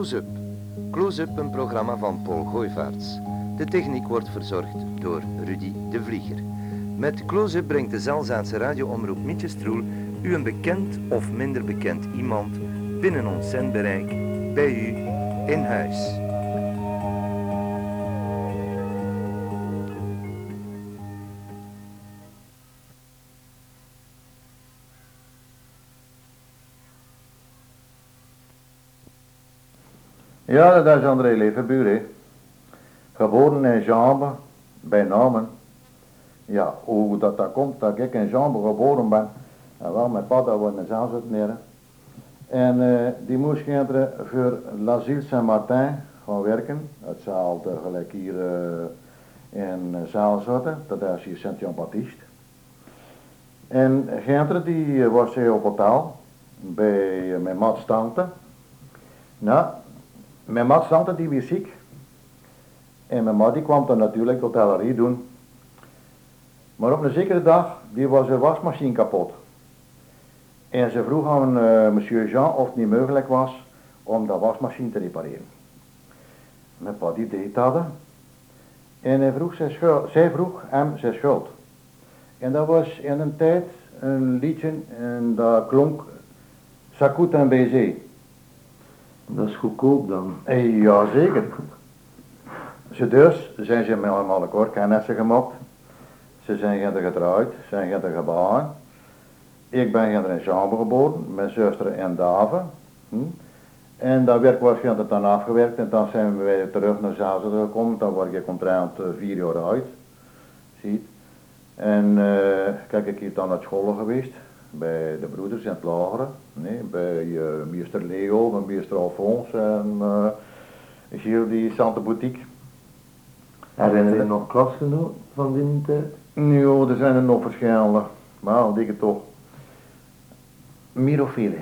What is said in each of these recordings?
Close-up. Close-up, een programma van Paul Gooivaarts. De techniek wordt verzorgd door Rudy de Vlieger. Met Close-up brengt de Zelzaatse radioomroep Mietjestroel u een bekend of minder bekend iemand binnen ons zendbereik bij u in huis. Ja, dat is André Levenbuur, hè. Geboren in Jambe, bij Namen. Ja, hoe dat, dat komt, dat ik in Jambe geboren ben. En wel, mijn papa wordt in Zaanzut neer. En eh, die moest kinderen voor l'Asile Saint-Martin gaan werken. Het zal gelijk hier uh, in Zaalzotten, dat is hier Sint-Jan-Baptiste. En Genter die was hier op hotel bij mijn mat's tante. Nou, mijn mat's tante die was ziek. En mijn ma die kwam dan natuurlijk hotellerie doen. Maar op een zekere dag, die was de wasmachine kapot. En ze vroeg aan uh, monsieur Jean of het niet mogelijk was om dat wasmachine te repareren. Mijn pa die deed dat. En hij vroeg zij vroeg hem zijn schuld. En dat was in een tijd een liedje en dat klonk Sakut en BZ. Dat is goedkoop dan. Eh, Ja, zeker. Ze dus zijn ze met allemaal akkoord kennissen gemaakt. Ze zijn ginder getrouwd, zijn ginder geboren. Ik ben ginder in Chambre geboren, mijn zuster in Daven. Hm? En dat werk was ginder dan afgewerkt en dan zijn we weer terug naar Zazen gekomen. Dan word ik omtrent eh, vier jaar oud. Ziet. En eh, kijk, ik hier dan naar school geweest. Bij de broeders in het lagere. Nee, bij uh, meester Leo, bij meester Alphonse en uh, Gilles die Sante Boutique. Herinner je nog klasgenoten van die tijd? Nee, er zijn er nog verschillende. Maar al dikke toch. Meer of vele.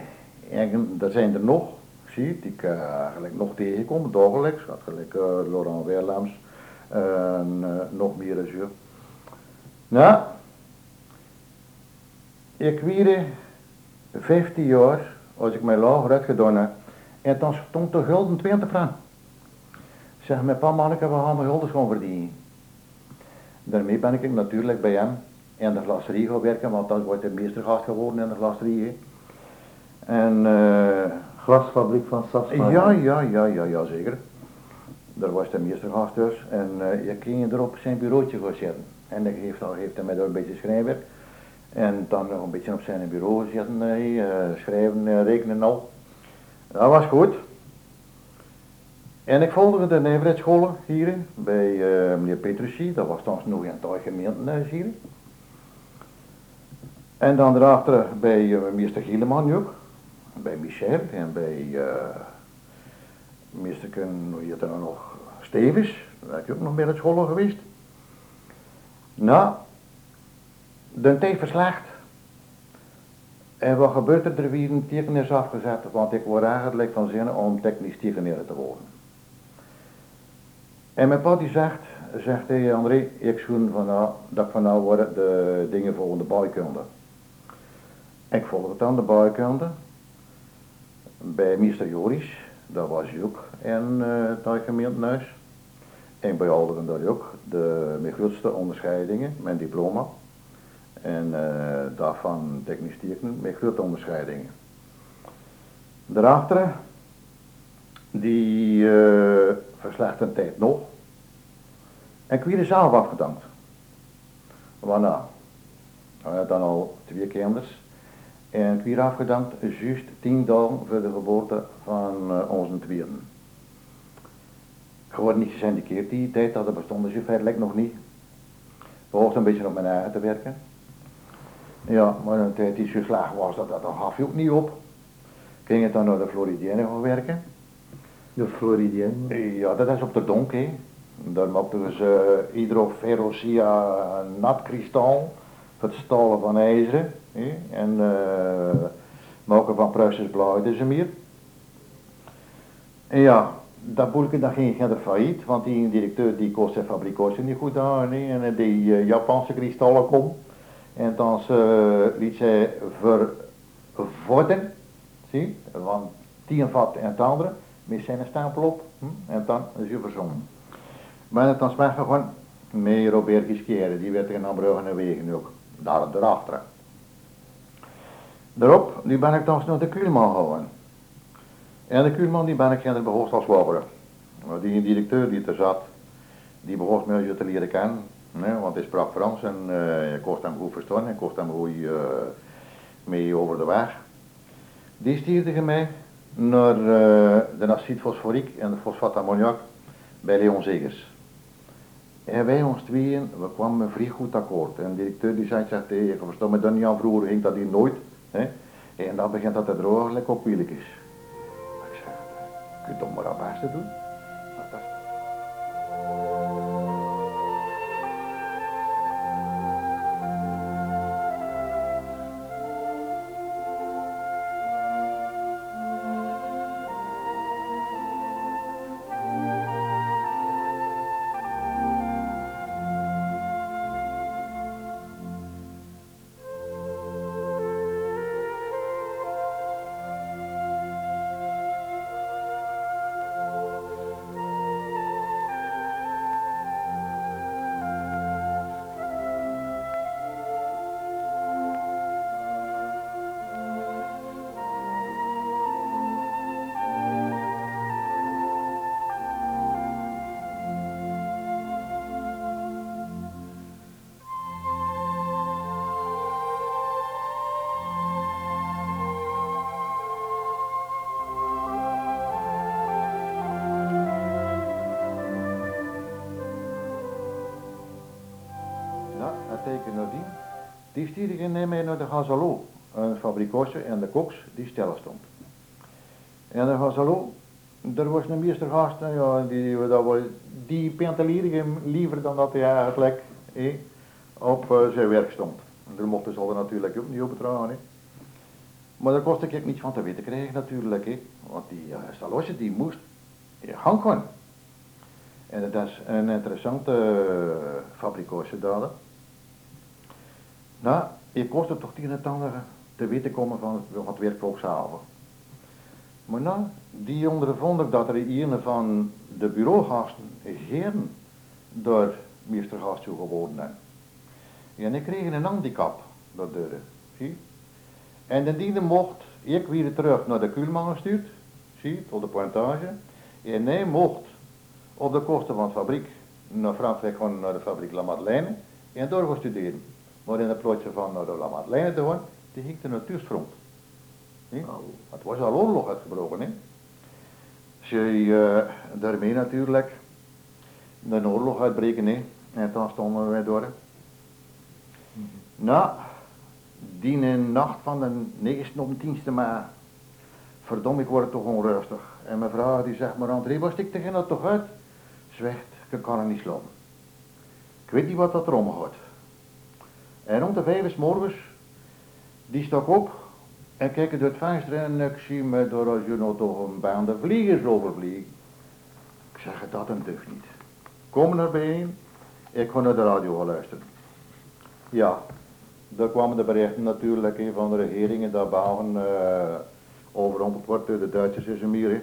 En er zijn er nog, zie je, die ik uh, eigenlijk nog tegenkom, dagelijks. Had gelijk uh, Laurent Weerlams en nog meer je. Nou, ik wierde 15 jaar als ik mijn lager uitgedaan heb. En dan stond de gulden 20 frank. Zeg, mijn pa manneke, we gaan mijn gulden gewoon verdienen. Daarmee ben ik natuurlijk bij hem in de glaserie gaan werken, want dat wordt de meestergast geworden in de glaserie. Hè. En uh, Glasfabriek van Safsma. ja, ja, ja, ja, ja, zeker. Daar was de meestergast dus. En uh, je ging er op zijn bureautje gaan zitten. En dan heeft, dan heeft hij mij daar een beetje schrijnwerk. En dan nog een beetje op zijn bureau zitten, uh, schrijven, uh, rekenen al. Dat was goed. En ik volgde de nijverheidsscholen hier bij uh, meneer Petrucci, dat was dan nog in het gemeentehuis hier. En dan daarachter bij uh, meester Gieleman ook, bij Michel en bij uh, meester hier dan nog Stevens, daar heb je ook nog meer uit scholen geweest. Nou, de tijd verslaagt. En wat gebeurt er? Er weer een teken is afgezet, want ik word eigenlijk van zin om technisch tekenaar te worden. En mijn pa zegt, zegt hij, André, ik schoen van nou, dat ik van nou worden de dingen volgende bouwkunde. Ik volg het aan de bouwkunde. Bij meester Joris, dat was ook in uh, het gemeentehuis. En bij Alderen daar ook, de, mijn grootste onderscheidingen, mijn diploma. En uh, daarvan technisch tekenen, met grote onderscheidingen. Daarachter, die uh, verslecht een tijd nog. En ik werd zelf afgedankt. Waarna? Dan al twee kinders. En ik werd afgedankt juist tien dagen voor de geboorte van uh, onze tweeden. Ik word niet gesyndikeerd die tijd, dat bestond dus feitelijk nog niet. Hoefde een beetje op mijn eigen te werken. Ja, maar een tijd die zo was, dat, dat gaf je ook niet op. Ging het dan naar de Floridienne gaan werken. De Floridienne? Ja, dat is op de donk, hè. Daar maakten ze uh, hydroferrosia nat kristal, het stalen van ijzeren, hè. en uh, maken van Pruisers blauw, dus meer. En ja, dat boelke dat ging verder failliet, want die directeur die kost zijn fabrikatie niet goed aan, hè. en die uh, Japanse kristallen komt. En dan uh, liet zij vervorden, zie, van tien vat en het andere, met zijn stapel op, hm? en dan is je verzonnen. Maar dan smaakt gewoon met Robert Gisquère, die werd in Ambrugge en Wegen ook, daar erachter. Daarop, nu ben ik dan naar de Kuhlman gegaan. En de Kuhlman die ben ik in de behoorst als wabber. Die directeur die er zat, die begon me te leren kennen. Want hij sprak Frans en uh, je kost hem goed verstaan, je kost hem goed uh, mee over de weg. Die stuurde mij naar uh, de acetfosforiek en de fosfatammoniak bij Leon Zegers. En wij ons tweeën, we kwamen vrij goed akkoord. En de directeur die zei, zegt, hey, ik me dan niet aan, vroeger ging dat hier nooit. Hè? En dan begint dat drogen, lekker op is. Ik zeg, kun je toch maar aan beste doen? Ik mee naar de Gazalo, een fabrikosje en de koks die stil stond. En de Gazalo, er was een meestergast, ja, die, dat die pentelierde liever dan dat hij eigenlijk eh, op uh, zijn werk stond. Daar mochten ze natuurlijk ook niet op. Maar daar kostte ik niets van te weten krijgen natuurlijk. Want die uh, die moest in. En dat is een interessante uh, daar. Nou, je kost het toch tien en te weten komen van wat werkvolkshaven. Maar nou, die ondervond dat er een van de bureaugasten geen door meester Gastje geworden zijn. En ik kreeg een handicap, dat deur. Zie? En de diende mocht ik weer terug naar de Kuhlman gestuurd, zie, tot de pointage. En hij mocht op de kosten van de fabriek naar Frankrijk gaan naar de fabriek La Madeleine en door gaan studeren. Maar in het plotje van de La Madeleine te gaan, die ging de natuursfront. Nee? Oh. Het was al oorlog uitgebroken, hè. Ze uh, daarmee natuurlijk de oorlog uitbreken, hè. En dan stonden wij door. Mm Nou, die nacht van de 9 op de 10e maart, verdom, ik word toch onrustig. En mijn vrouw die zegt, maar André, was ik tegen dat toch uit? Zwijgt, ik kan er niet slaan. Ik weet niet wat dat erom gaat. En rond de vijf morgens, die stak op en keek door het venster en ik zie me door als je nou toch een baan de vliegers overvliegen. Ik zeg, dat een deugd niet. Kom naar bijeen, ik ga naar de radio gaan luisteren. Ja, daar kwamen de berichten natuurlijk in van de regeringen dat Bouwen uh, overrompeld wordt door de Duitsers in.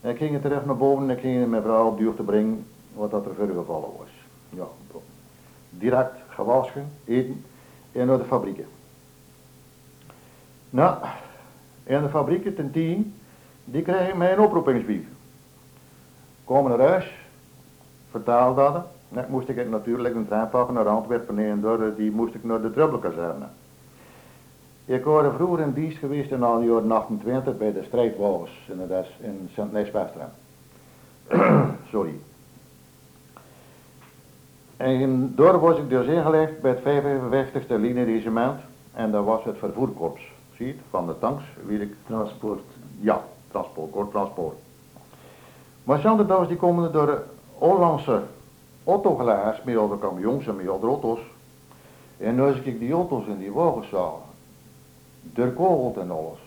En ik ging terecht naar boven en ik ging mijn vrouw op duur te brengen wat dat er verder gevallen was. Ja, direct gewassen, eten en naar de fabrieken. Nou, in de fabrieken ten tien, die krijgen mij een oproepingsbrief. Komen naar huis, vertaal dat. Dan moest ik natuurlijk een trein pakken naar Antwerpen en door, die moest ik naar de Trubbelkazerne. Ik was vroeger in dienst geweest in al jaren 28 bij de strijdwagens in, in Sint-Nijs-Westeren. Sorry. En door was ik dus ingelegd bij het 55ste linieregiment en dat was het vervoerkorps, zie je, van de tanks, wie ik... Transport. Ja, transport, kort transport. Maar zondags die komen door de Hollandse autogelaars met al de camions en met al de auto's. En als ik die auto's in die wagens zag, doorkogeld en alles.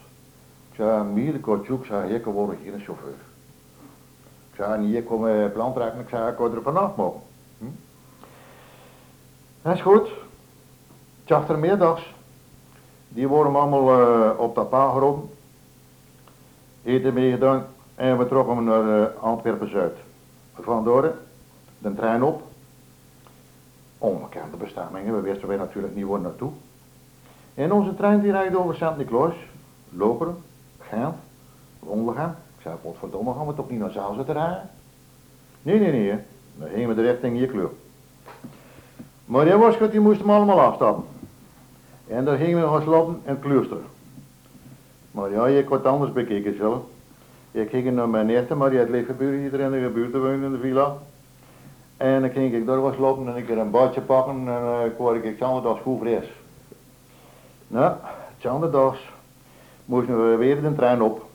Ik zei, Miele Kotjoek, zei, ik word hier een chauffeur. Ik zei, niet, ik kom uh, plantrekken, ik zei, ik er vanaf mogen. Dat is goed. Tjachtermiddags, die worden allemaal uh, op dat paal geroepen. Eten meegedaan. En we trokken naar uh, Antwerpen-Zuid. Van Doren, de trein op. Onbekende bestemmingen, we wisten wij natuurlijk niet waar naartoe. En onze trein die rijdt over Sint-Niklaas, Lokeren, Gent, Wondergem. Ik zei, godverdomme, gaan we toch niet naar Zaalse rijden? Nee, nee, nee, dan gingen we de richting hier kleur. Maar was goed, die moesten we allemaal afstappen. En daar gingen we gaan slapen het klooster. Maar ja, ik wat anders bekeken zelf. Ik ging naar mijn eerste, maar die had leefgeburen hier in de buurt wonen in de villa. En dan ging ik daar was lopen en ik een badje pakken en uh, ik word ik zondags goed fris. Nou, zondags moesten we weer de trein op.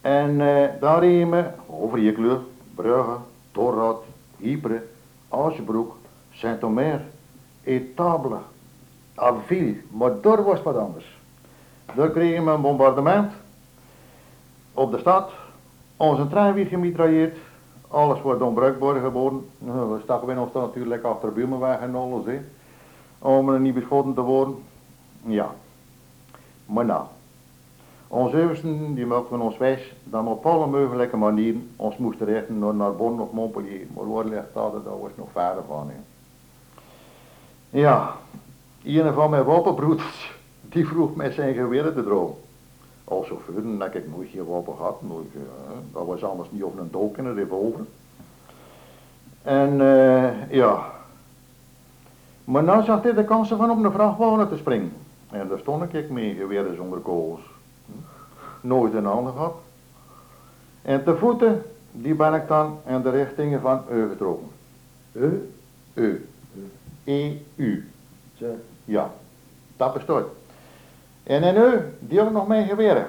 En uh, daar reden we over Jekleur, Brugge, Torrad, Ypres, Asjebroek, Saint-Omer, Etable, Aville, maar daar was wat anders. Daar kregen we een bombardement op de stad. Onze trein werd gemitrailleerd. Alles wordt onbruikbaar geworden. Nou, we stappen in ons dan natuurlijk achter de buurman weg en alles. Om er niet beschoten te worden. Ja. Maar nou. Onze oversten die maakten ons wijs we op alle mogelijke manieren ons moesten richten naar Narbonne of Montpellier. Maar waar ligt dat? Dat was nog verder van. Ja, een van mijn wapenbroeders, die vroeg mij zijn geweer te drogen. Al zoveel, dat ik nooit geen wapen gehad, uh, dat was anders niet over een dolk en een revolver. En uh, ja, maar nou zag hij de kansen van op een vrachtwagen te springen. En daar stond ik mee, geweer zonder kogels. Nooit een ander gehad. En te voeten, die ben ik dan in de richtingen van U getrokken. U? U. E-U. Ja, dat bestaat. En en nu, die hebben nog mee geweren.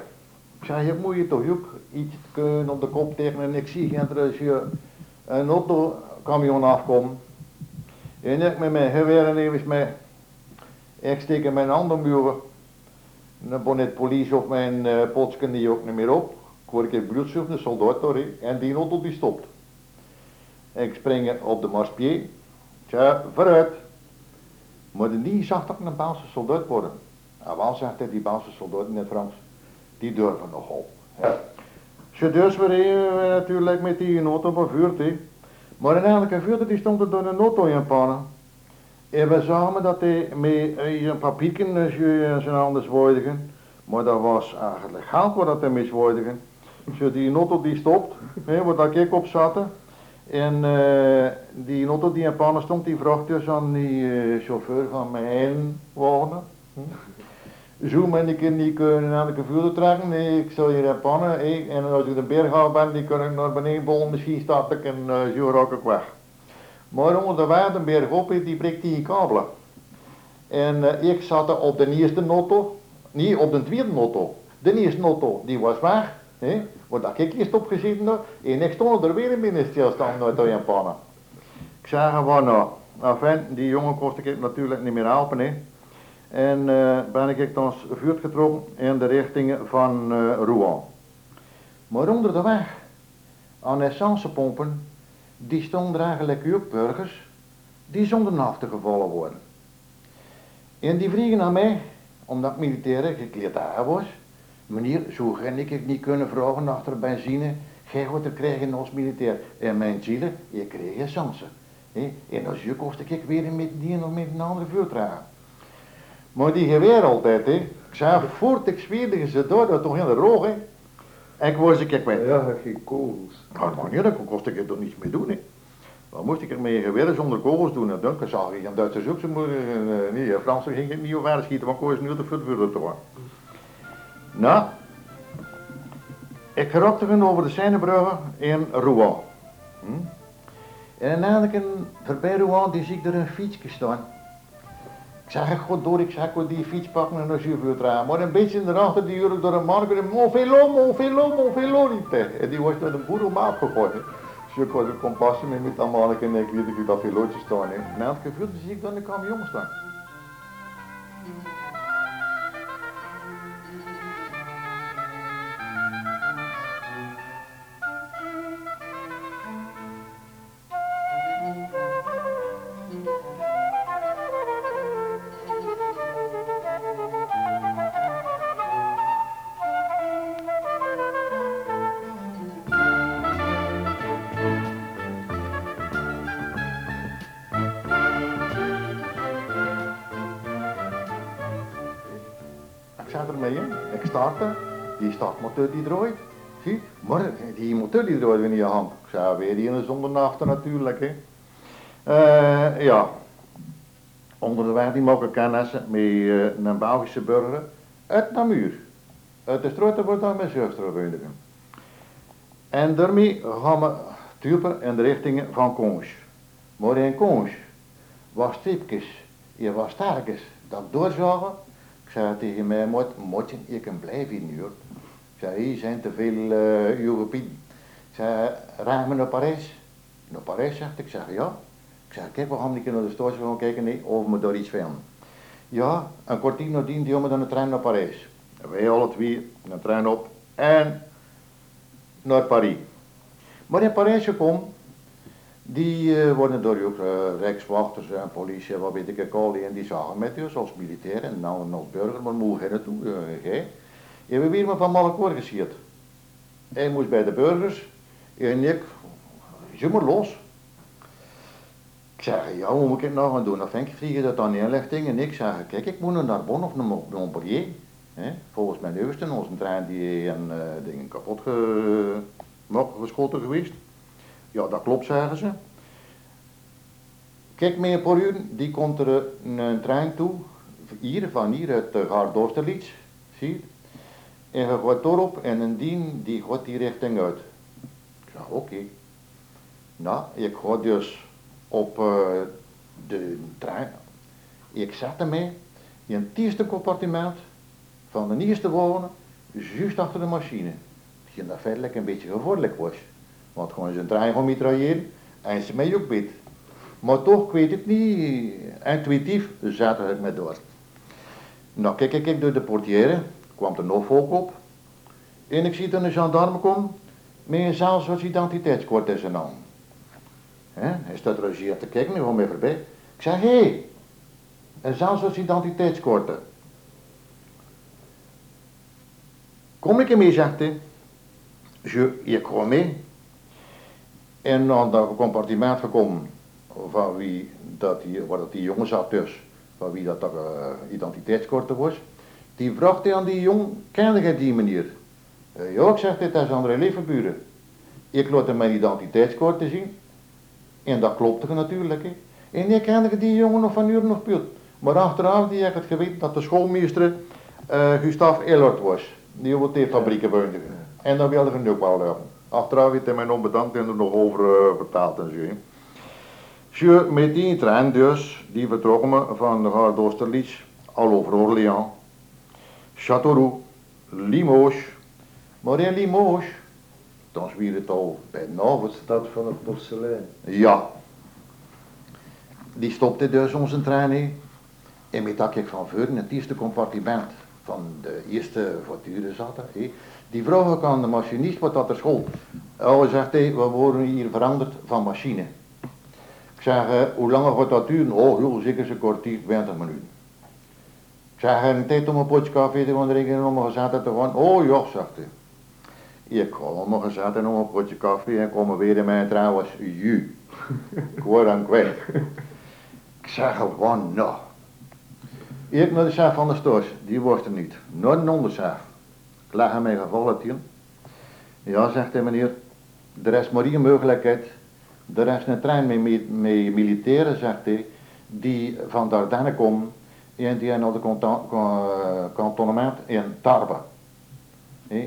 Ik zei, je moet je toch ook iets kunnen op de kop tegen en ik zie geen als je een autocamion afkomt. En ik met mijn geweren even mee. Ik steek in mijn andere muren. Dan bonnet politie of mijn uh, potsken die ook niet meer op. Ik word een bloedzoek, de soldaat door en die auto die stopt. Ik spring op de marspier. Tja, vooruit. Maar die zag toch een Baalse soldaat worden. Nou, wel zegt hij, die Baalse soldaten in het Frans, die durven nogal. Ze dus weer natuurlijk met die auto bevuurd, hè. Maar een elke die stond er door een auto in pannen. En we zagen dat hij met een papierken en zijn handen zwoordigen. Maar dat was eigenlijk geld wat dat hij mee zwoordigen. Zo die auto die stopt, hè, waar dat ik op zat. En uh, die auto die in pannen stond, die vroeg dus aan die uh, chauffeur van mijn wagen. Hm? Zo ben ik niet kunnen aan de vuur trekken. Nee, ik zal hier in pannen. En als ik de berg af ben, die kan ik naar beneden bollen. Misschien stap ik en uh, zo raak ik weg. Maar onderweg de berg op, die breekt die kabelen. En ik zat op de eerste auto. niet op de tweede auto. De eerste auto, die was weg. Want dat ik eerst opgezeten had, en ik stond er weer in binnen stilstaan uit de pannen. Ik zei gewoon, nou, enfin, die jongen kost ik natuurlijk niet meer helpen. En uh, ben ik dan voortgetrokken in de richting van uh, Rouen. Maar onder de weg, aan essencepompen, die stonden eigenlijk ook burgers, die zonder af te gevallen worden. En die vriegen naar mij, omdat ik militair gekleed was, Meneer, zo ga ik niet kunnen vragen achter benzine. Gij wat er krijgen als militair. En mijn zielen, je kreeg je chansen. En als je kost ik weer met die of met een andere vuurtragen. Maar die geweer altijd, hè. Ik zei, voort ik ze door, dat toch in de roog, hè. En ik was ik kwijt. Ja, geen kogels. Nou, maar niet, dan kost ik er toch niets mee doen, hè. Dan moest ik er met geweren zonder kogels doen. En dan zag ik een Duitsers ook, ze moeten, uh, nee, Fransen gingen niet over schieten, want ik was nu de vuur te nou, ik gerokte over de Seinebrugge in Rouen. Hm? En eigenlijk voorbij Rouen, die zie ik er een fietsje staan. Ik zeg, god door, ik zeg, ik die fiets pakken en naar chauffeur dragen. Maar een beetje in de achter die jullie door een markt en vélo, mon vélo niet En die was met een boer op maat gegooid. Dus ik een kompasje met met dat manneke en ik weet dat velootje staan. En elke keer zie ik dan de camion staan. Startte. Die startmotor die draait. Zie, maar die motor die draait weer in je hand. Ik zei weer die in de zondernachten natuurlijk. Hè. Eh, ja. Onder de weg die mogen kennis met eh, een Belgische burger uit Namur. Uit de straat wordt dan mijn zuster. En daarmee gaan we tupen in de richting van Kons. Maar in Kons was stipjes, je was sterkjes, dat doorzagen. Ik zei tegen mij, moet, moet je, kan blijven nu hoor. Ik zei, hier zijn te veel uh, Europeanen. Ik zei, rijden we naar Parijs? Naar Parijs, zegt ik. Zeg, ja. Ik zeg, kijk, we gaan niet naar de station gaan kijken, nee, of we daar iets vinden. Ja, een kwartier nadien, die jongen dan de trein naar Parijs. En wij alle twee, een trein op en naar Parijs. Maar in Parijs gekomen, die uh, worden door ook uh, rijkswachters en politie, wat weet ik al, en die zagen met ons als militair en nou als burger, maar moe gaan naartoe, uh, gij. Weer maar van Malakkoor gesierd. Hij moest bij de burgers en ik, zoek maar los. Ik zeg, ja, hoe moet ik het nou gaan doen? Dan vind ik vliegen dat dan inlichting en ik zeg, kijk, ik moet naar Narbonne of naar Montpellier. Hè? Volgens mijn neusten, onze trein die een uh, ding kapot ge, geschoten geweest. Ja, dat klopt, zeggen ze. Kijk, meneer Poruur, die komt er een trein toe, hier, van hier uit de Gaardorsterlits, zie je? En je gaat erop en een dien, die gaat die richting uit. Ik zeg, oké. Nou, ik ga dus op uh, de trein. Ik zette mij in het eerste compartiment van de eerste wonen, juist achter de machine. Die dat feitelijk een beetje gevaarlijk was. Want gewoon zijn trein gaan mitrailleren en ze mij ook beet. Maar toch, ik weet het niet, intuïtief zette ik me door. Nou, kijk ik door de portière, kwam er nog volk op. En ik zie dan een gendarme komen met een zelfs identiteitskort in zijn hand. Hij staat er hier te kijken, nu gewoon even bij. Ik zeg, hé, hey, een zelfs identiteitskorten. Kom ik ermee, zegt hij. Je, ik kom mee. En dan dat compartiment gekomen van wie dat die, waar dat die jongen zat dus, van wie dat, dat uh, identiteitskorte was. Die vraagt hij aan die jong, ken je die manier? Uh, ja, ik zeg dit, dat is André Levenburen. Ik laat hem mijn identiteitskorte zien. En dat klopte natuurlijk. He. En ik kende die jongen nog van uur nog puur. Maar achteraf die heb ik het geweten dat de schoolmeester uh, Gustav Ellert was. Die op de fabrieken woonde. En dat wilde ik ook wel hebben. Achteraf heeft hij mij nog bedankt en er nog over uh, vertaald en zo. Zo, met die trein dus, die vertrokken van de Gare al over Orléans, Châteauroux, Limoges. Maar in Limoges, dan weer het al bij de Stad van het porselein. Ja. Die stopte dus onze trein heen. En met dat ik van voor in het eerste compartiment van de eerste voituren zat. Die vroeg ik aan de machinist wat dat er school. Oh, zegt hij, we worden hier veranderd van machine. Ik zeg, uh, hoe lang gaat dat duren? Oh, joh, zeker een kwartier, 20 minuten. Ik zeg, een tijd om een potje koffie te gaan drinken en om een gezet te gaan. Oh ja, zegt hij. Ik ga om een en om een potje koffie en kom weer in mijn trein was ju. ik word dan kwijt. Ik zeg gewoon, nou. Ik naar de chef van de stoos, die was er niet. Nooit een onderchef. Ik leg hem mijn tien. Ja, zegt de meneer, er is maar één mogelijkheid. Er is een trein met, militairen, zegt hij, die van Dardenne komen en die naar de kantonnement in Tarbes.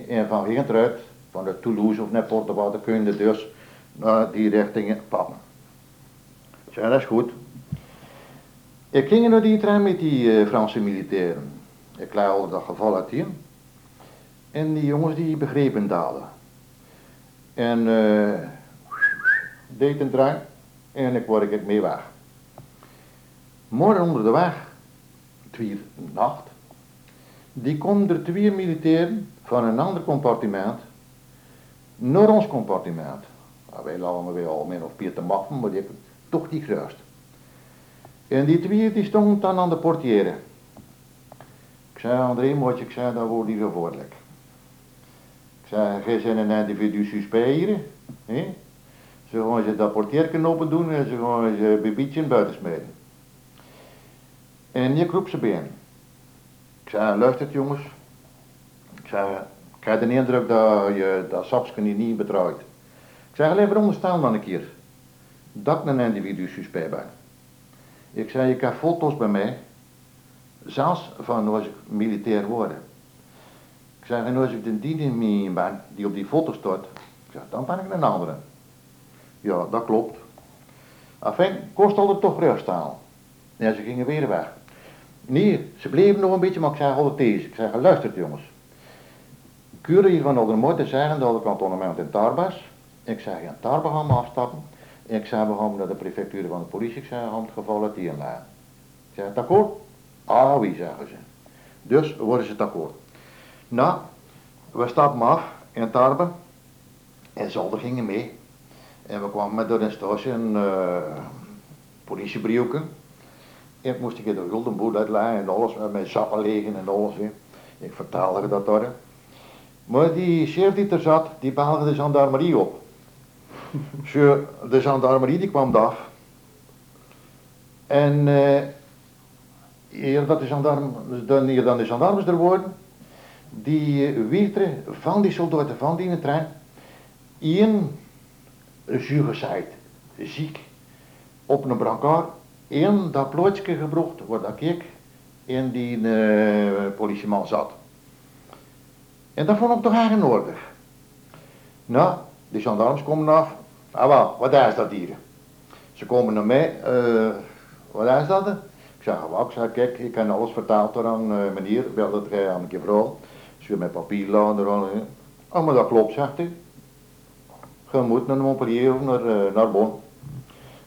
En van Geenteruit, van de Toulouse of Nepal, wat kun je dus naar die richtingen pakken. Ja, dat is goed. Ik ging naar die trein met die uh, Franse militairen. Ik leg al dat geval uit. En die jongens die begrepen dalen. En uh, deed een trein en ik word ik mee weg. Morgen onder de weg, twee nacht, die komen er twee militairen van een ander compartiment naar ons compartiment. Nou, wij lagen weer al min of meer te maffen, maar die toch niet geruist. En die twee die stonden dan aan de portière. Ik zei, André, moet ik zei, dat wordt niet gevaarlijk. Ik zei, jij bent een individu suspect hier. Hè? Ze gaan ze dat open doen en ze gaan ze bibietje buiten smeden. En ik roep ze bij Ik zei, luistert jongens, zeg, ik krijg de indruk dat je dat sapske niet, betrouwt. Ik zeg, alleen veronderstel dan een keer dat ik een individu suspect ben. Ik zei, ik heb foto's bij mij, zelfs van als ik militair word. Zeg, en als ik de dienst ben, die op die foto staat, ik zeg, dan ben ik een andere. Ja, dat klopt. Enfin, kost altijd toch ruststaan. Ja, ze gingen weer weg. Nee, ze bleven nog een beetje, maar ik zei altijd deze. Ik zei, luistert jongens. Kuren hier van de moeten zeggen dat ik kantonnement in Tarbas. Ik zeg, in Tarba gaan we afstappen. Ik zei, we gaan naar de prefectuur van de politie. Ik zei, gaan het geval uit die inladen. Ik zei, akkoord? Ah, wie zeggen ze. Dus worden ze het akkoord. Nou, we stappen af in Tarbe. En zolder gingen mee. En we kwamen met door een stage een uh, politiebriefje. Ik moest ik de Guldenboel uitleggen en alles, met mijn zakken liggen en alles. Hè. Ik vertaalde dat daar. Maar die chef die er zat, die behaalde de gendarmerie op. Zo, de gendarmerie die kwam af. En uh, eer dat de gendarm, dan, eer dan de gendarmes er worden, die uh, van die soldaten van die trein, één zuurgezaaid, ziek, op een brancard, één dat plooitje gebrocht, waar dat ik in die uh, politieman zat. En dat vond ik toch erg nodig. Nou, de gendarmes komen af. Ah wel, wat is dat hier? Ze komen naar mij, uh, wat is dat? Ik zeg, wat? Ik zeg, kijk, ik heb alles vertaald door aan uh, meneer, wel dat jij aan een vrouw. Met papier er Oh, maar dat klopt, zegt hij. Je moet naar Montpellier of naar, uh, naar Bonn.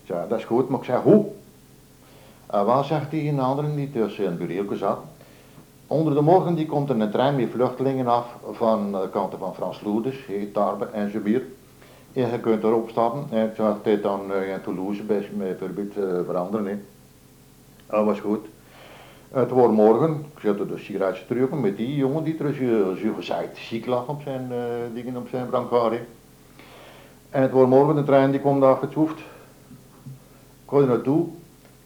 Dat is goed, maar ik zeg, hoe? En wat zegt hij een andere die tussen een bureau zat? Onder de morgen die komt er een trein met vluchtelingen af van de kanten van Frans Loerders, Tarbe en Zubier. En je kunt erop stappen. En ik zag dit dan uh, in Toulouse met veranderen. Dat was goed. Het wordt morgen, ik er de sigaretje terug met die jongen die er zo ziek lag op zijn uh, dingen op zijn brancard. En het wordt morgen de trein die komt daar getroefd. Ik ga er naartoe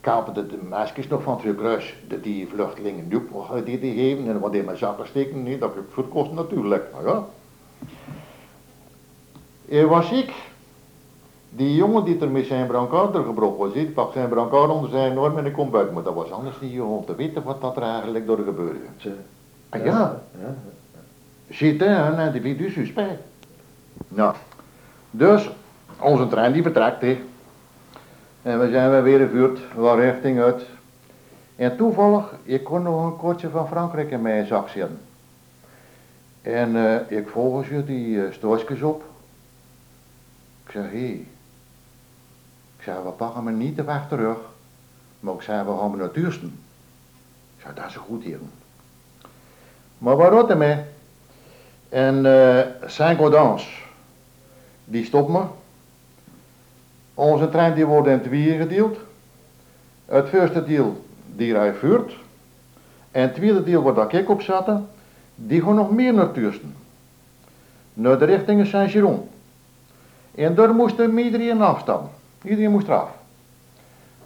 kapen de, de meisjes nog van Kruis, dat die vluchtelingen nu mogen die, die geven en wat in mijn zakken steken, niet, dat voor kost natuurlijk. Maar ja. Er was ziek. Die jongen die er met zijn brancard gebroken was, die pak zijn brancard onder zijn norm en ik kom buiten. Maar dat was anders niet om te weten wat dat er eigenlijk door gebeurde. Ah ja. Zit een individu suspect. Nou, dus onze trein die vertrekt, he. En we zijn weer een vuurt, waar richting uit. En toevallig, ik kon nog een kortje van Frankrijk in mijn zak zetten. En uh, ik volg je die uh, stoosjes op. Ik zeg, hé. Hey. Ik zeg, we pakken me niet de weg terug. Maar ik zei, we gaan naar Duursten. Ik zeg, dat is goed hier. Maar waar mij? En uh, Saint-Gaudens, die stopt me. Onze trein die wordt in tweeën gedeeld. Het eerste deel die hij vuurt. En het tweede deel waar dat ik op zat, die gaan nog meer naar Tuursten. Naar de richting Saint-Giron. En daar moest iedereen afstappen. Iedereen moest eraf.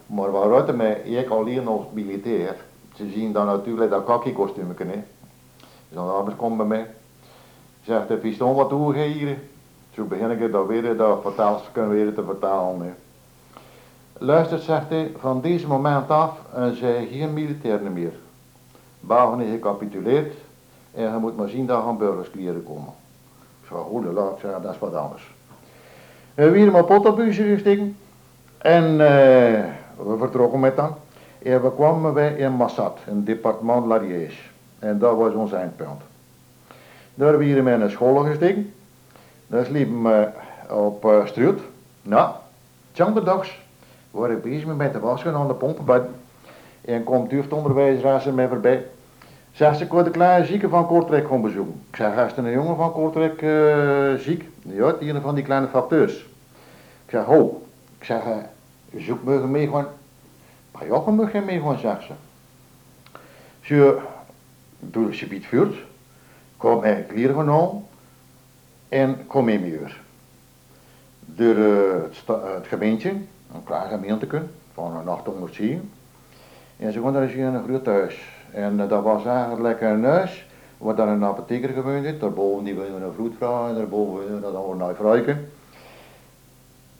Maar waaruit mij, ik alleen als militair, ze zien dan natuurlijk dat kakkie kostuum kunnen. Dus dan anders komt bij mij. Zegt de piston wat doe hier? Zo begin ik dan weer, dat vertaals kunnen weer te vertalen. Luister, zegt hij, van deze moment af uh, zijn geen militairen meer. Bagen is gecapituleerd en je moet maar zien dat er burgersklieren komen. Ik zei, hoede laat, zeg, dat is wat anders. We hebben maar pot op gestikken en uh, we vertrokken met dan. En we kwamen bij in Massat, in departement Lariège. En dat was ons eindpunt. Daar hebben we hier met een school gestikken. Daar sliepen we op uh, Struut. Nou, tjanderdags waar ik bezig met de wassen aan de pompen En komt u onderwijzer mij voorbij. Zegt ze, ik word de kleine zieke van Kortrijk gaan bezoeken. Ik zeg, is een jongen van Kortrijk uh, ziek? Ja, die een van die kleine facteurs. Ik zeg, ho. Ik zeg, zoek me mee gewoon. Maar ja, mag je mee gewoon, zegt ze. Ze, doe ze biedt vuurt. Kom mijn kleren genomen. En kom mee meer. Door uh, het, het gemeente een klaar gemeente van een 810. En ze kwam daar eens in een groot thuis. En uh, dat was eigenlijk een huis waar dan een apotheker gewoond heeft. Daarboven die woonde een vroedvrouw en daarboven dat een vrouwken.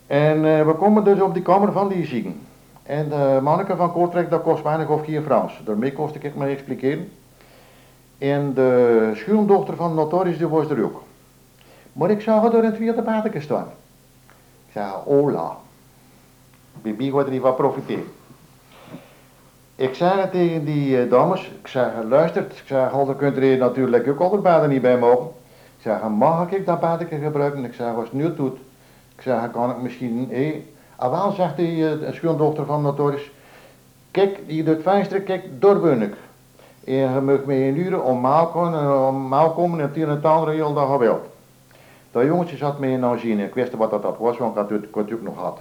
En uh, we komen dus op die kamer van die zieken. En de manneke van Kortrijk, dat kost weinig of geen Frans. Daarmee kost ik het maar expliceren. En de schoondochter van de notaris, die was er ook. Maar ik zag er in het vierde paardje staan. Ik zei, hola. Bibi gaat er niet van profiteren. Ik zei tegen die uh, dames, ik zeg, luistert, ik al dan kunt er natuurlijk ook al de niet bij mogen. Ik zeg, mag ik dat paardje gebruiken? Ik zeg, als het nu doet, ik zeg, kan ik misschien, hé, hey. Ah, wel, zegt die uh, schoondochter van notaris, kijk, je doet venster, kijk, doorbeunig. En je mag me een uur om maal komen, en om maal komen en tien en het andere heel dag geweld. Dat jongetje zat mee in zien, ik wist wat dat, was, want ik had het, het ook nog gehad.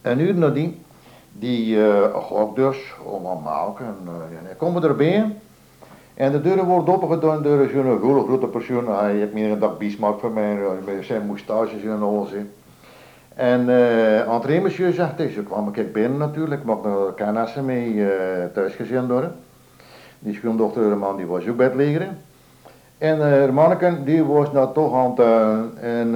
En uur nadien, die uh, dus om aan maken. En, uh, komen erbij. En de deuren worden opengedaan door zo'n hele grote persoon. Hij heeft meer een dag Bismarck voor mij, met zijn moustaches en alles. En uh, monsieur zegt, ze kwam ik binnen natuurlijk, mocht nog kennissen mee uh, thuisgezin worden. Die schoondochter, man, die was ook bedlegeren. En uh, eh, manneken, die was nou toch aan het, uh, en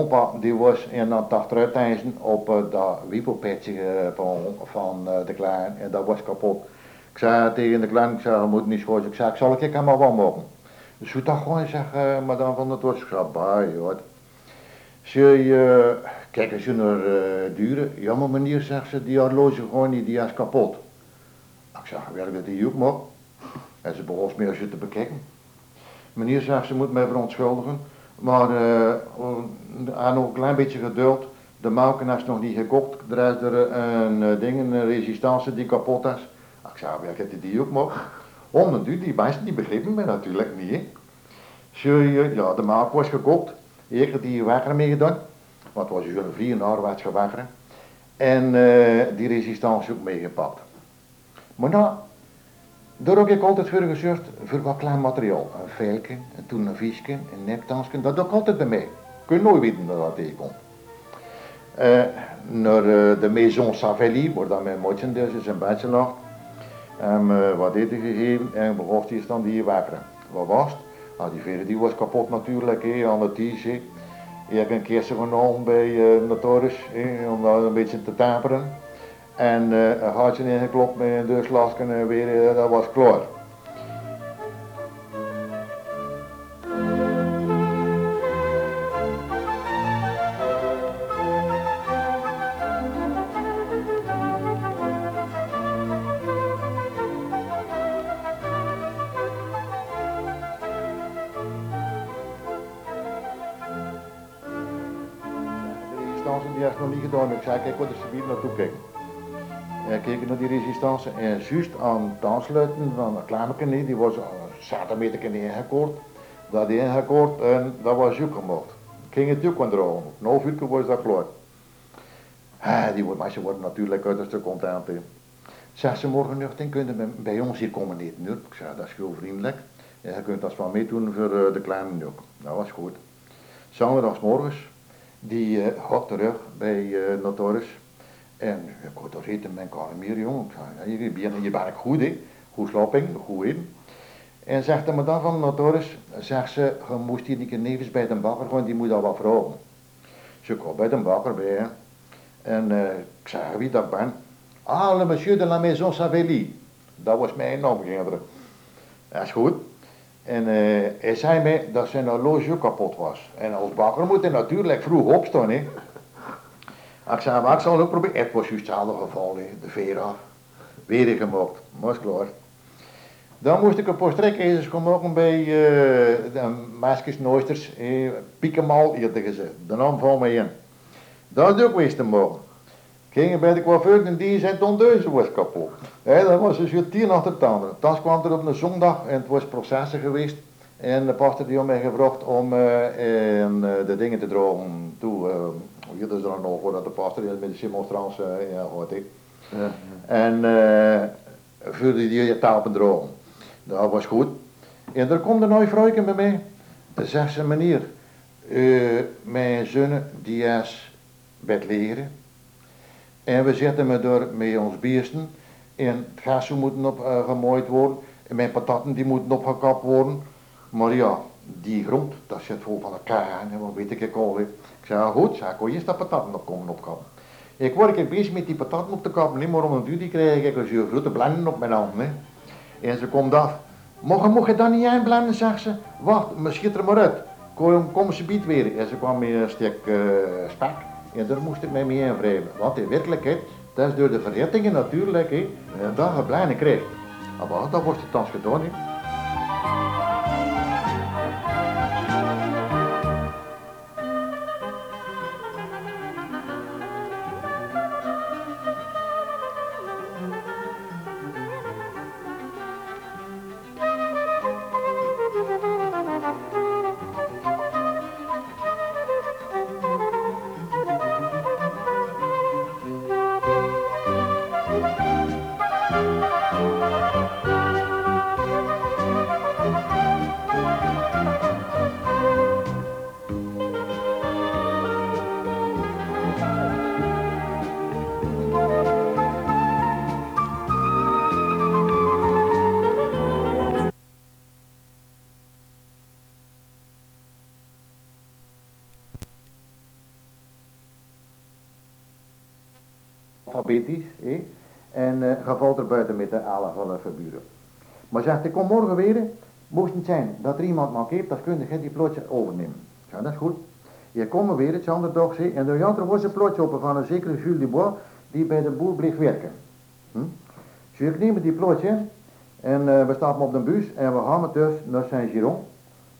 uh, die was in dat achteruiteizen op dat wiepelpetje van, van de klein en dat was kapot. Ik zei tegen de klein, ik zei, moet niet schoon. Ik zei, ik zal hem maar wel maken. Dus hoe dat gewoon, zeg, madame van der Tos, ik zei, bah, joh. Ze, kijk eens naar duren, jammer manier, zegt ze, die horloge gewoon niet, die is kapot. Ik zeg, werkt dat die ook maar? En ze begon meer te bekijken. Meneer zegt, ze moet mij verontschuldigen, maar uh, aan nog een klein beetje geduld. De melken is nog niet gekocht, er is er een uh, ding, een resistance die kapot is. Ik zei, ja, je die ook nog? Om duur, die mensen die begrepen mij natuurlijk niet. Je, ja, de melk was gekocht, ik die wekker mee gedaan, want het was een vier Norwaarts gewaggeren. En uh, die resistance ook meegepakt. Maar nou, daar heb ik altijd voor gezorgd voor wat klein materiaal. Een veilje, een tournevisje, een neptansje, dat doe ik altijd bij. Kun je nooit weten dat dat tegenkomt. Uh, naar uh, de Maison Savelli, waar dan mijn moedje dus is een beetje. En uh, wat eten gegeven en begon hier dan die wakker. Wat was? Nou, die veren die was kapot natuurlijk, he, aan de t Ik heb een keer genomen bij uh, notaris, om dat een beetje te taperen. En uh, een gaatje ingeklopt met een deurslasken en weer, dat was klaar. Ik zei, kijk wat er weer naartoe kijken. En keken naar die resistance en juist aan het aansluiten van een kleine die was centimeter ingekort. Dat die ingekort en dat was ook gemaakt. Ging het ook aan. Na een uur was dat klaar. Ah, die meisjes worden natuurlijk uiterst content. Zeg ze morgenochtend kunnen bij, ons hier komen eten. Ik zei dat is heel vriendelijk. En je kunt dat van meedoen voor uh, de kleine ook. Dat was goed. morgens die uh, gaat terug bij uh, Notaris. En ik had toch eten met Calimir, jongen. Ik zei, je, bent, je bent goed, hè. Goed slapen, goed eten. En zegt de madame van de notaris, zegt ze, je moest hier niet nevens bij de bakker gaan, die moet al wat vragen. Ze kwam bij de bakker bij, en uh, ik zei, wie dat ben? Ah, le monsieur de la maison Savelli. Dat was mijn naam, kinderen. Dat is goed. En uh, hij zei mij dat zijn horloge kapot was. En als bakker moet hij natuurlijk vroeg opstaan, hè. Ik zei, maar ik zal ook proberen. Het was juist hetzelfde geval, de veer af. Weer gemaakt, was klaar. Dan moest ik een paar strekkezers komen bij uh, de meisjes Noosters, eh, Piekemal eerder gezegd. De naam van mij in. Dat is ook wist te mogen. Gingen bij de coiffeur en die zijn tondeuze was kapot. He, dat was dus weer tien achter het andere. Dan kwam er op een zondag en het was processen geweest. En de pastor die had mij gevraagd om uh, de dingen te drogen toe. Uh, hier is er nog voor dat de pastor met de uh, ja, hoort ik. Ja, En uh, vuurde die tapen drogen. Dat was goed. En er komt een nieuw vrouwtje bij mij. Dan zegt ze, meneer, mijn zoon die is bed leren. En we zitten me door met ons beesten. En het gas moeten op uh, gemooid worden. En mijn patatten die moeten opgekapt worden. Maar ja, die grond, dat zit vol van elkaar en wat weet ik al. hè. Ik zei, ja, goed, ik kon eerst dat patatten op komen opkappen. Ik word ik bezig met die patatten op te kappen, niet maar om een duur die krijg ik een grote blenden op mijn hand. En ze komt af. Mocht, mocht je dan niet inblenden, zegt ze. Wacht, maar schiet er maar uit. Kom, kom ze biedt weer. En ze kwam met een stuk eh, spek. En daar moest ik mij mee invrijven. Want in werkelijkheid, dat is door de verhittingen natuurlijk, hè, dat je krijgt. Maar dat wordt het dan gedaan. De de. Maar zegt, ik kom morgen weer, moest het zijn dat er iemand mankeert, dat kun je die plotje overnemen. Ja, dat is goed. Je komt weer, het andere dag, hè, en er er was een plotje op van een zekere Jules Dubois, die bij de boer bleef werken. Hm? Dus ik neem die plotje, en eh, we stappen op de bus, en we gaan dus naar Saint-Giron,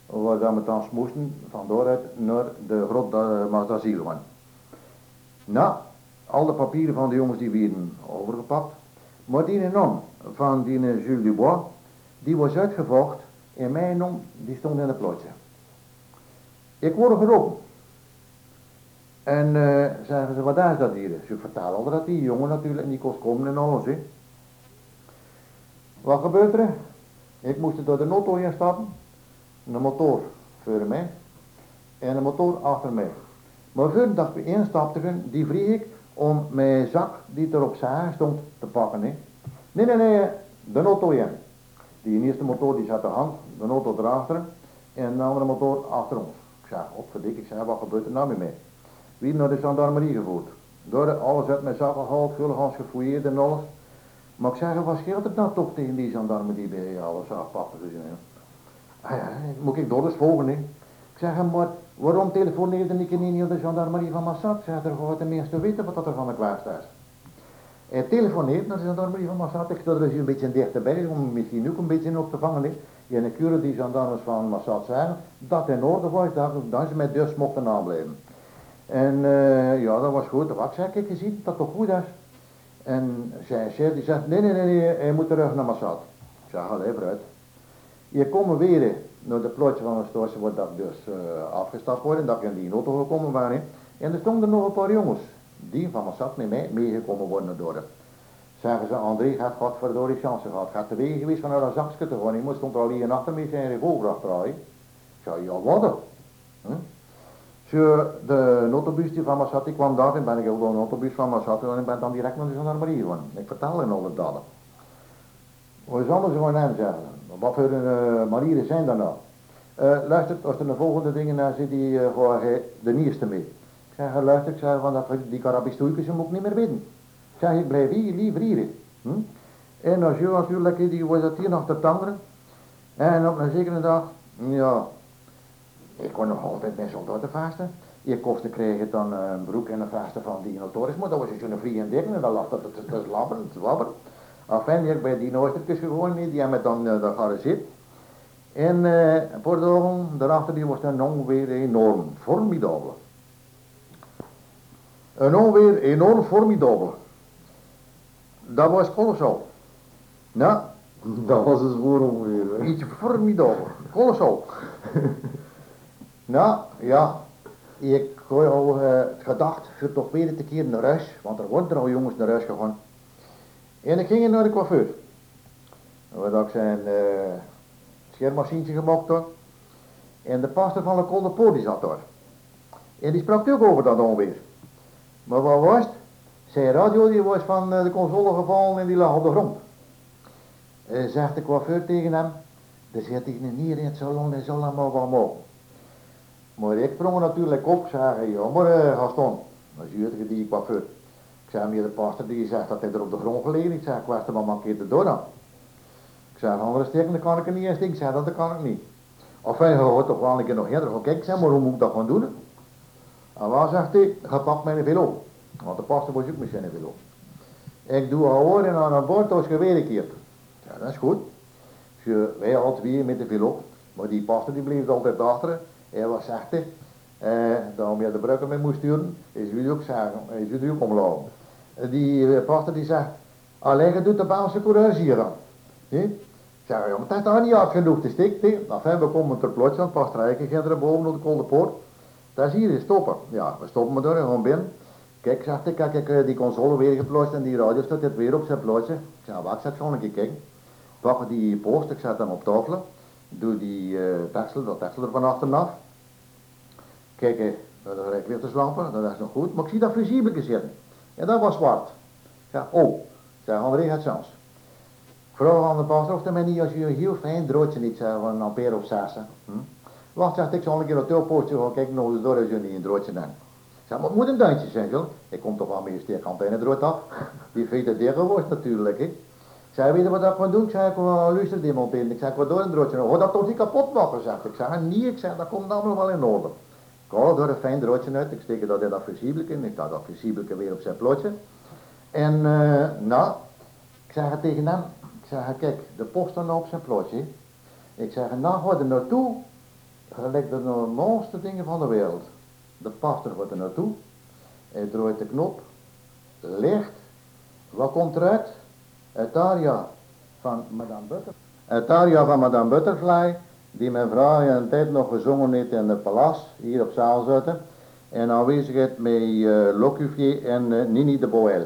waar dan we dan moesten, van daaruit naar de grot uh. Nou, al de papieren van de jongens die werden overgepakt. Maar die non van die eh, Jules Dubois, die was uitgevocht en mijn non die stond in het plotje. Ik word geroepen. En uh, zeggen ze, wat is dat hier? Ze vertellen al dat die jongen natuurlijk niet kost komen en alles. Hè. Wat gebeurt er? Ik moest door de auto instappen. Een motor voor mij en een motor achter mij. Maar voordat ik instapte, die vlieg ik om mijn zak die er op zijn stond te pakken. Hè. Nee, nee, nee, de auto in. Die eerste motor die zat de hand, de auto erachter en de andere motor achter ons. Ik zei, opverdik, ik zei, wat gebeurt er nou met mij? Wie naar de gendarmerie gevoerd. Door alles uit mijn zakken gehaald, gulligans gefouilleerd en alles. Maar ik zei, wat scheelt het nou toch tegen die gendarmerie bij alles afpakken? Dus, ah ja, moet ik door eens volgen, hè. Ik zeg, maar waarom telefoneerde ik niet naar de gendarmerie van Massad? Zeg, er de meeste weten wat er van de kwaad is. Hij telefoneert naar de gendarmerie van sta er dus een beetje dichterbij om misschien ook een beetje op te vangen. Hè. En ik keurde die gendarmes van Massad zeggen dat in orde was, dat, dat ze met dus mochten aanblijven. En uh, ja, dat was goed. Wat zeg ik gezien, dat toch goed is. En zij chef die zegt, nee, nee, nee, nee, hij moet terug naar Massad. Ik zeg, ga even uit. Je komt weer naar de plotje van de stoortje wordt dat dus uh, afgestapt worden, dat ik in die auto gekomen waren. En er stonden nog een paar jongens, die van Massat met mij meegekomen worden door de. Zeggen ze, André gaat God voor door die chance gehad. Gaat de wegen geweest van naar een te gaan. Iemand stond er al hier achter met zijn revolver achter. Ik zei, ja wat hm? Zo, de autobus die van Massat, die kwam daar en ben ik ook een autobus van Massat en ik ben dan direct naar de gendarmerie gegaan. Ik vertel in alle daden. Wat is anders gewoon zeggen. Wat voor uh, manieren zijn er nou? Uh, luistert, als er de volgende dingen naar zit, die uh, gewoon de nieuwste mee. Ik zeg, luister, ik zeg, van dat, die Carabistoeikers moet ik niet meer weten. Ik zeg, ik blijf hier, liever hier. Hm? En als je natuurlijk, die was dat hier nog te tanderen. En op een zekere dag, ja, ik kon nog altijd mijn soldaten vasten. Je kreeg het dan een broek en een vaste van die notoris, maar dat was zo'n vliegend ding en dan lag dat te labberen, te labberen. Enfin, ik bij die noostertjes gewoon niet, die hebben dan uh, daar. En uh, voor de daarachter die was dan onweer enorm, formidabel. Een onweer enorm formidabel. Dat was kolossaal. Nou, dat was een zwoer onweer. Iets formidabel, kolossaal. nou, ja, ik had al uh, gedacht, voor toch weer te keer naar huis, want er worden er al jongens naar huis gegaan. En ik ging naar de coiffeur. Waar ik zijn uh, schermachientje gemaakt had. En de pastor van de Poort zat daar. En die sprak ook over dat onweer. Maar wat was het? Zijn radio die was van de console gevallen en die lag op de grond. eh, zegt de coiffeur tegen hem, er zit hier in het salon en zal hem maar wel mogen. Maar ik sprong natuurlijk op, zei jammer uh, Gaston, dan zuurde die coiffeur. Ik zei meer de pastor die zegt dat hij er op de grond gelegen Ik zei, ik was er maar een keer te door dan. Ik zei, andere steken, kan ik er niet eens Ik zei, dat kan ik niet. Of hij hoort toch wel een keer nog eerder. Ik zei, maar hoe moet ik dat gaan doen? En waar zegt hij, ga pak mijn velo. Want de pastor was ook met zijn velo. Ik doe hoor en aan een bord als geweerkeerd. Ja, dat is goed. Dus wij altijd weer met de velo. Maar die pastor die bleef altijd achter. Hij was zachte. Eh, daarom je de bruggen mee moest sturen, is jullie ook zeggen, is jullie ook omlopen. Die eh, pastor die zegt, alleen doet de Baalse courage hier aan. Ik zeg, ja, maar dat is niet hard genoeg te stikken. Enfin, we komen ter plots aan, pas rijken, er boven op de kolde poort. Dat is hier, stoppen. Ja, we stoppen maar door en gaan binnen. Kijk, zegt ik, kijk, ik eh, die console weer geplost en die radio staat het weer op zijn plotje. Ik zeg, wat, ik zet gewoon een keer kijken. Pak die post, ik zet hem op tafel. Doe die uh, dat teksel er van achteraf. Kijk, uh, dat is weer te slapen, dat is nog goed. Maar ik zie dat fusibeltje zitten. En dat was zwart. Ja, oh, zeg, André gaat zelfs. Ik vroeg aan de pastor of hij mij niet als je een heel fijn droodje niet zei van een ampère of zes. Wacht, zegt ik, zal een keer het postje gaan kijken nog eens door als je niet een droodje neemt zeg, maar het moet een duintje zijn, joh. Ik kom toch wel met je steerkant en het rood af. Die vindt het deurgeworst natuurlijk, hè. Ik zei, weet je wat ik ga doen? Ik zei, ik wil luister demonteren. Ik zei, ik wil door een droodje. Oh, dat toch niet kapot maken, zegt Ik zei, nee, ik zei, dat komt allemaal wel in orde. Ik haal door een fijn droodje uit. Ik steek dat in dat in. Ik sta dat fusibelke weer op zijn plotje. En, uh, nou, ik zeg tegen hem, ik zeg, kijk, de post dan op zijn plotje. Ik zeg, nou, ga er naartoe. Gelijk de normaalste dingen van de wereld. De pastor gaat er naartoe. Hij draait de knop. Licht. Wat komt eruit? Het aria van Madame Butterfly. Het aria van Madame Butterfly. Die mijn vrouw een tijd nog gezongen heeft in het palace. Hier op zaal zitten. En aanwezigheid met uh, Locuvier en uh, Nini de Boel.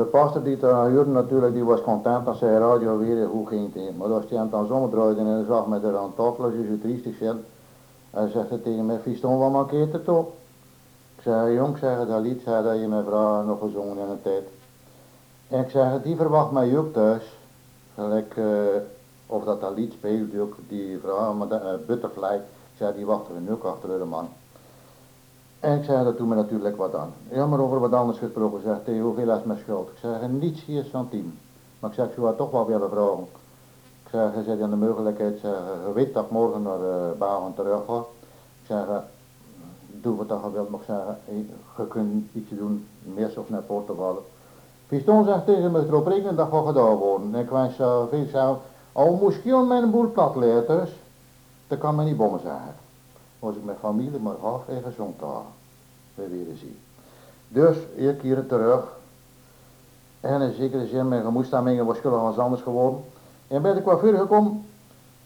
De pastor die daar huurde natuurlijk, die was content als zijn radio weer goed ging. Maar als hij hem dan zomaar draaide en hij zag met tafel, als je zo triestig zit, hij zegt tegen mij, Fiston, wat mankeert er toch? Ik zei, jong, zeg, dat lied zei dat je mijn vrouw nog gezongen in een tijd. En ik zeg, die verwacht mij ook thuis. Gelijk, eh, of dat dat lied speelt, ook die vrouw, maar dat, uh, Butterfly, ik zei, die wachten we nu ook achter de man. En ik zei, dat doet me natuurlijk wat aan. Ja, maar over wat anders gesproken, zegt hij, hoeveel is mijn schuld? Ik zeg, niets hier van tien. Maar ik zeg, ik zou toch wel willen vragen. Ik zeg, je zit in de mogelijkheid, zeg, je weet dat ik morgen naar uh, Bagen terug ga. Ik zeg, doe wat dat je wilt, maar ik zeg, je kunt iets doen, meer of naar Portugal. Piston zegt tegen me erop rekenen dat gaat gedaan worden. En ik wens zo veel zelf, al moest je mijn boel plat dus, dan kan men niet bommen zeggen. Was ik met familie maar half even gezond daar. We weer zien. Dus, ik keer terug. En in zekere zin, mijn gemoedstemmingen was als anders geworden. En bij de coiffeur gekomen,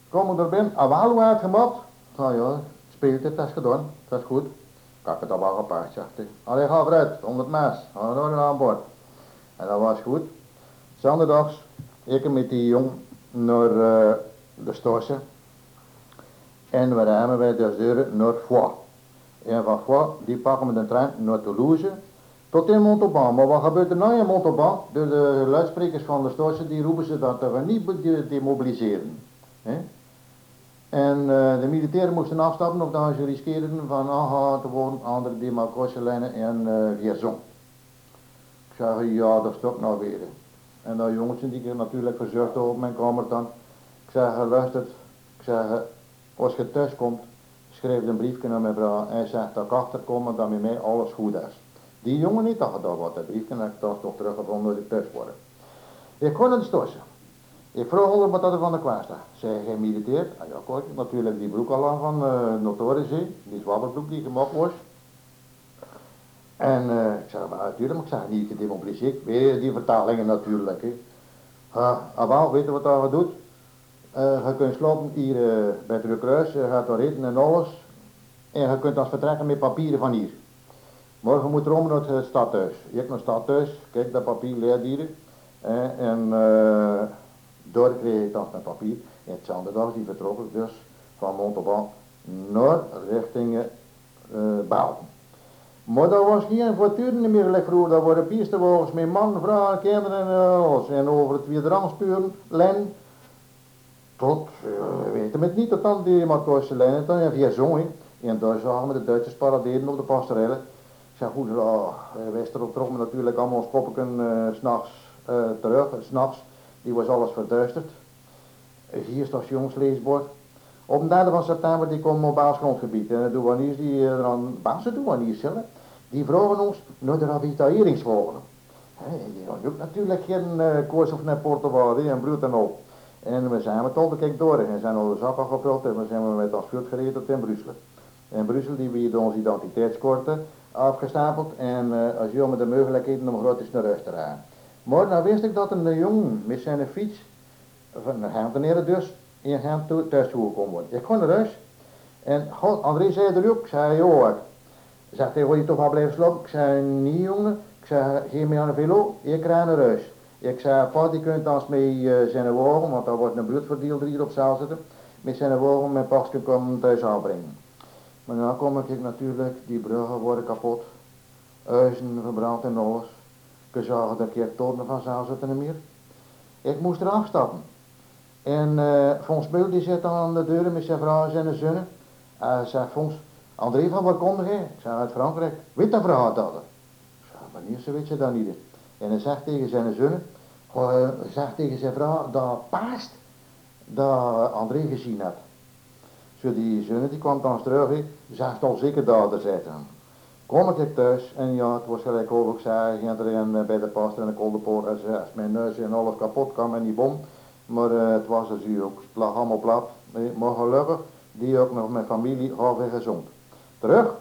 kom ik er binnen, wel uitgemat. Nou ja, speelt het, dat is gedaan, dat is goed. Ik heb het al wel gepakt, zegt hij. Allee, ga om het mes, ga er aan boord. En dat was goed. Zondags, ik met die jong naar uh, de Storse. En we remmen bij de deur naar Foix. En van Foix, die pakken we de trein naar Toulouse tot in Montauban. Maar wat gebeurt er nou in Montauban? De, de luidsprekers van de Storse die roepen ze dat we niet demobiliseren. En uh, de militairen moesten afstappen of dan ze riskeerden van aangehaald te worden aan de demarcatielijnen en uh, Vierzon. Ik zeg, ja, dat stopt nou weer. En dat jongetje die ik natuurlijk verzorgd op mijn kamer dan. Ik zeg, luistert, ik zeg, als je thuis komt, schrijf een briefje naar mijn vrouw en zegt dat ik achterkom en dat met mij alles goed is. Die jongen niet, dat gedaan wat, dat briefje, en ik toch teruggevonden dat ik thuis word. Ik kon de stossen. Ik vroeg onder wat dat er van de kwaast is. Zij militeer? Ah, ja, kijk, natuurlijk die broek al aan van uh, notorici, die zwabberbroek die gemaakt was. En uh, ik zei, maar natuurlijk, maar ik zeg niet gedemobiliseerd. Weer die vertalingen natuurlijk. Hè. Uh, wel, weet je wat dat doet? Uh, je kunt slopen hier uh, bij het kruis, je gaat daar en alles. En je kunt dan vertrekken met papieren van hier. Morgen moet Rome naar het stadhuis. Je hebt het stadhuis, kijk dat papier leerdieren. En uh, door kreeg ik dan mijn papier. En het zondag die vertrokken dus van Montauban naar richting uh, België. Maar dat was geen voortdurend meer gelijk vroeger. Dat waren piesterwagens met man, vrouw, kinderen en alles. En over het Wiederangspuren, len. Tot, uh, weten het niet, tot dan die Marcoise lijnen, dan via zo'n. En daar zagen we de Duitsers paraderen op de pastorellen. Ik zeg goed, uh, Westerop trokken natuurlijk allemaal ons poppeken uh, s'nachts uh, terug, s'nachts. Die was alles verduisterd. Hier stationsleesbord. Op de 3 van september die komen op Baals grondgebied. En de douaniers die er aan, douaniers die vragen ons naar de ravitailleringswagen. Die hadden ook natuurlijk geen uh, koers of naar Portugal en broed en op. En we zijn met kijk door en zijn al de gevuld en we zijn met als vlucht gereden tot in Brussel. In Brussel die we onze identiteitskorten afgestapeld en uh, als jongen de mogelijkheden om groot is naar huis te rijden. Maar nou wist ik dat een jongen met zijn fiets, van Genteneren dus, in Gent thuis toegekomen wordt. Ik ga naar huis en God, André zei er ook, ik zei joh, zegt hij, wil je toch wel blijven slapen? Ik zei, nee jongen, ik zei, geef me aan de velo, ik rij naar huis. Ik zei, pa, die kunt als mee uh, zijn wagen, want daar wordt een bloedverdeelder hier op zaal zitten, met zijn wagen mijn pasje komen thuis aanbrengen. Maar dan kom ik natuurlijk, die bruggen worden kapot, huizen verbrand en alles. Ik zag dat ik toren van zaal zitten meer. Ik moest er afstappen. En uh, Fons Beul die zit dan aan de deur met zijn vrouw en zijn zonen. Hij zegt, Fons, André van waar kom je? Ik zei, uit Frankrijk. Weet dat verhaal dat? Ik zei, wanneer ze weet je dat niet? En hij zegt tegen zijn zonen, uh, zegt tegen zijn vrouw, dat paast dat André gezien had. Zo die zonen die kwam dan terug, he, zegt al zeker dat er zitten. Kom ik thuis en ja, het was gelijk over, ik zei, ging er bij de pastor en de koldepoort en zei, als mijn neus en alles kapot kan en die bom. Maar het was er zuur ook. Lag allemaal plat. Maar gelukkig, die ook nog met familie half en gezond. Terug.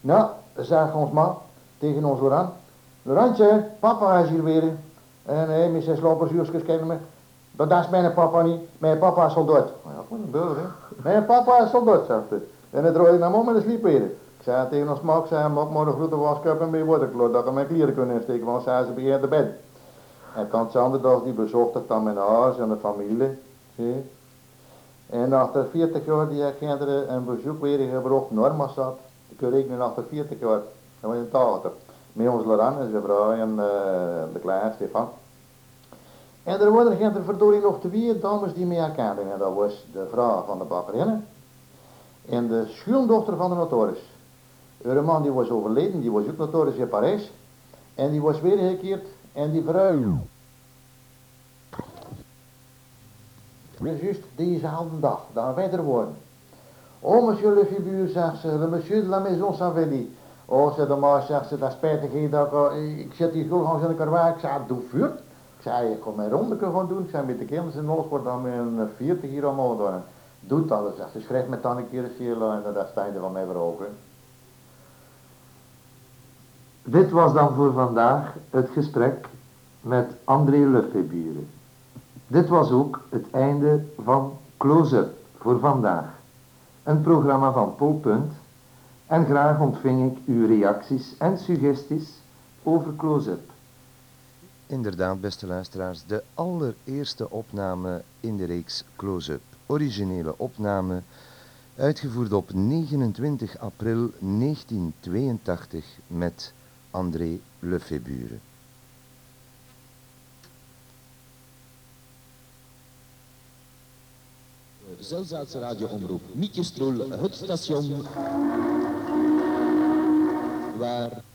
Nou, zeg ons maar tegen ons Laurent. Laurentje, papa is hier weer. En met zijn sloperzuurtjes kennen me. Dat is mijn papa niet. Mijn papa is soldaat. Ja, een. Mijn papa is soldaat, zegt hij. En dan droog ik naar mom en dan sliep weer. Ik zei tegen ons maar, ik zei, maak maar een grote wascup en bij waterkloot, dat ik mijn kleren kunnen insteken, want zei ze begint te bed. En Kant Sanderdag die bezocht dan mijn huis en de familie. Zie. En achter 40 jaar die kinderen een bezoek weer gebracht Norma zat. Ik nu achter 40 jaar. Dat was een tater. Met ons Loran en zijn vrouw en uh, de kleine Stefan. En er waren er verdorie nog twee dames die mij herkenden. En dat was de vrouw van de bakkerin en de schoondochter van de notaris. Haar man die was overleden, die was ook notaris in Parijs. En die was weer gekeerd en die vrouw. Juist diezelfde dag, dan verder worden. Oh, monsieur le fibure, zegt ze, monsieur de la maison Savelli. Oh, zei de maas, zegt ze, dat spijtig ik dat ik, ik zet die schoolgangs in de karwei. Ik zei, doe vuur. Ik zei, ik kom mijn ronde gaan doen. Ik zei, met de kinderen in alles wordt dan met een 40 hier allemaal doen. Doet alles, zegt ze. Schrijf met dan een keer een cielo en dat is van mij verhogen. Dit was dan voor vandaag het gesprek met André Lefebure. Dit was ook het einde van Close-up voor vandaag. Een programma van Paul Punt. En graag ontving ik uw reacties en suggesties over Close-up. Inderdaad, beste luisteraars, de allereerste opname in de reeks Close-up. Originele opname, uitgevoerd op 29 april 1982 met André Lefebure. Zelzaatse radioomroep Mietje Stroel, het station waar